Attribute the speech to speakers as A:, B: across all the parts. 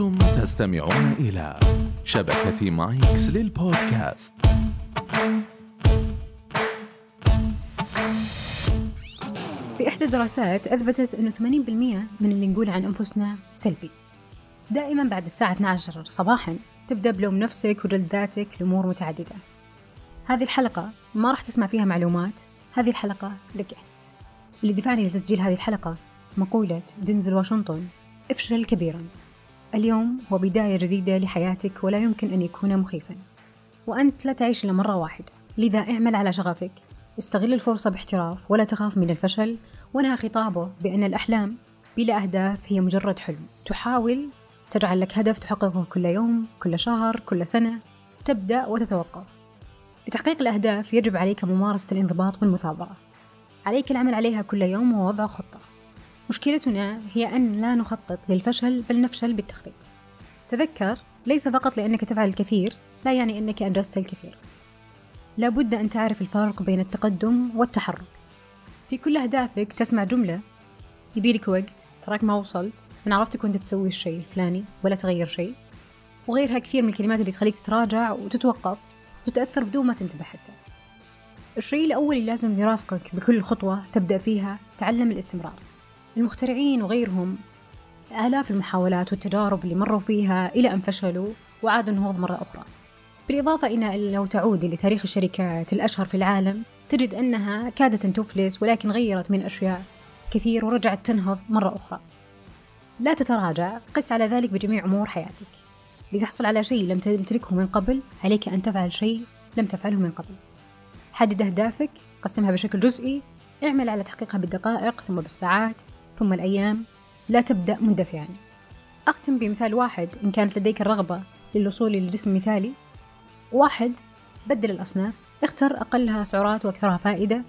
A: أنتم تستمعون إلى شبكة مايكس للبودكاست.
B: في إحدى الدراسات أثبتت أنه 80% من اللي نقول عن أنفسنا سلبي. دائما بعد الساعة 12 صباحا تبدأ بلوم نفسك وجلد ذاتك لأمور متعددة. هذه الحلقة ما راح تسمع فيها معلومات. هذه الحلقة لك أنت اللي دفعني لتسجيل هذه الحلقة مقولة دينزل واشنطن إفشل كبيرا اليوم هو بداية جديدة لحياتك ولا يمكن أن يكون مخيفا. وأنت لا تعيش إلا مرة واحدة. لذا اعمل على شغفك. استغل الفرصة باحتراف ولا تخاف من الفشل. ونهى خطابه بأن الأحلام بلا أهداف هي مجرد حلم. تحاول تجعل لك هدف تحققه كل يوم كل شهر كل سنة. تبدأ وتتوقف. لتحقيق الأهداف يجب عليك ممارسة الانضباط والمثابرة. عليك العمل عليها كل يوم ووضع خطة. مشكلتنا هي أن لا نخطط للفشل بل نفشل بالتخطيط. تذكر ليس فقط لأنك تفعل الكثير لا يعني أنك أنجزت الكثير. لابد أن تعرف الفرق بين التقدم والتحرك. في كل أهدافك تسمع جملة يبيلك وقت تراك ما وصلت من عرفتك وانت تسوي الشيء الفلاني ولا تغير شيء. وغيرها كثير من الكلمات اللي تخليك تتراجع وتتوقف وتتأثر بدون ما تنتبه حتى. الشيء الأول اللي لازم يرافقك بكل خطوة تبدأ فيها تعلم الاستمرار. المخترعين وغيرهم. آلاف المحاولات والتجارب اللي مروا فيها إلى أن فشلوا وعادوا النهوض مرة أخرى. بالإضافة إلى لو تعود لتاريخ الشركات الأشهر في العالم تجد أنها كادت أن تفلس ولكن غيرت من أشياء كثير ورجعت تنهض مرة أخرى. لا تتراجع قس على ذلك بجميع أمور حياتك. لتحصل على شيء لم تمتلكه من قبل عليك أن تفعل شيء لم تفعله من قبل. حدد أهدافك قسمها بشكل جزئي اعمل على تحقيقها بالدقائق ثم بالساعات. ثم الأيام لا تبدأ مندفعا. أختم بمثال واحد إن كانت لديك الرغبة للوصول للجسم مثالي. واحد بدل الأصناف اختر أقلها سعرات وأكثرها فائدة.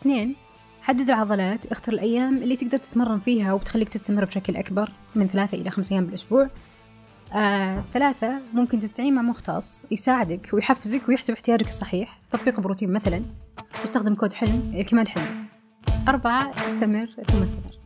B: اثنين حدد العضلات اختر الأيام اللي تقدر تتمرن فيها وبتخليك تستمر بشكل أكبر من ثلاثة إلى خمسة أيام بالأسبوع. آه، ثلاثة ممكن تستعين مع مختص يساعدك ويحفزك ويحسب احتياجك الصحيح. تطبيق بروتين مثلا. واستخدم كود حلم لكمال حلمك أربعة استمر ثم استمر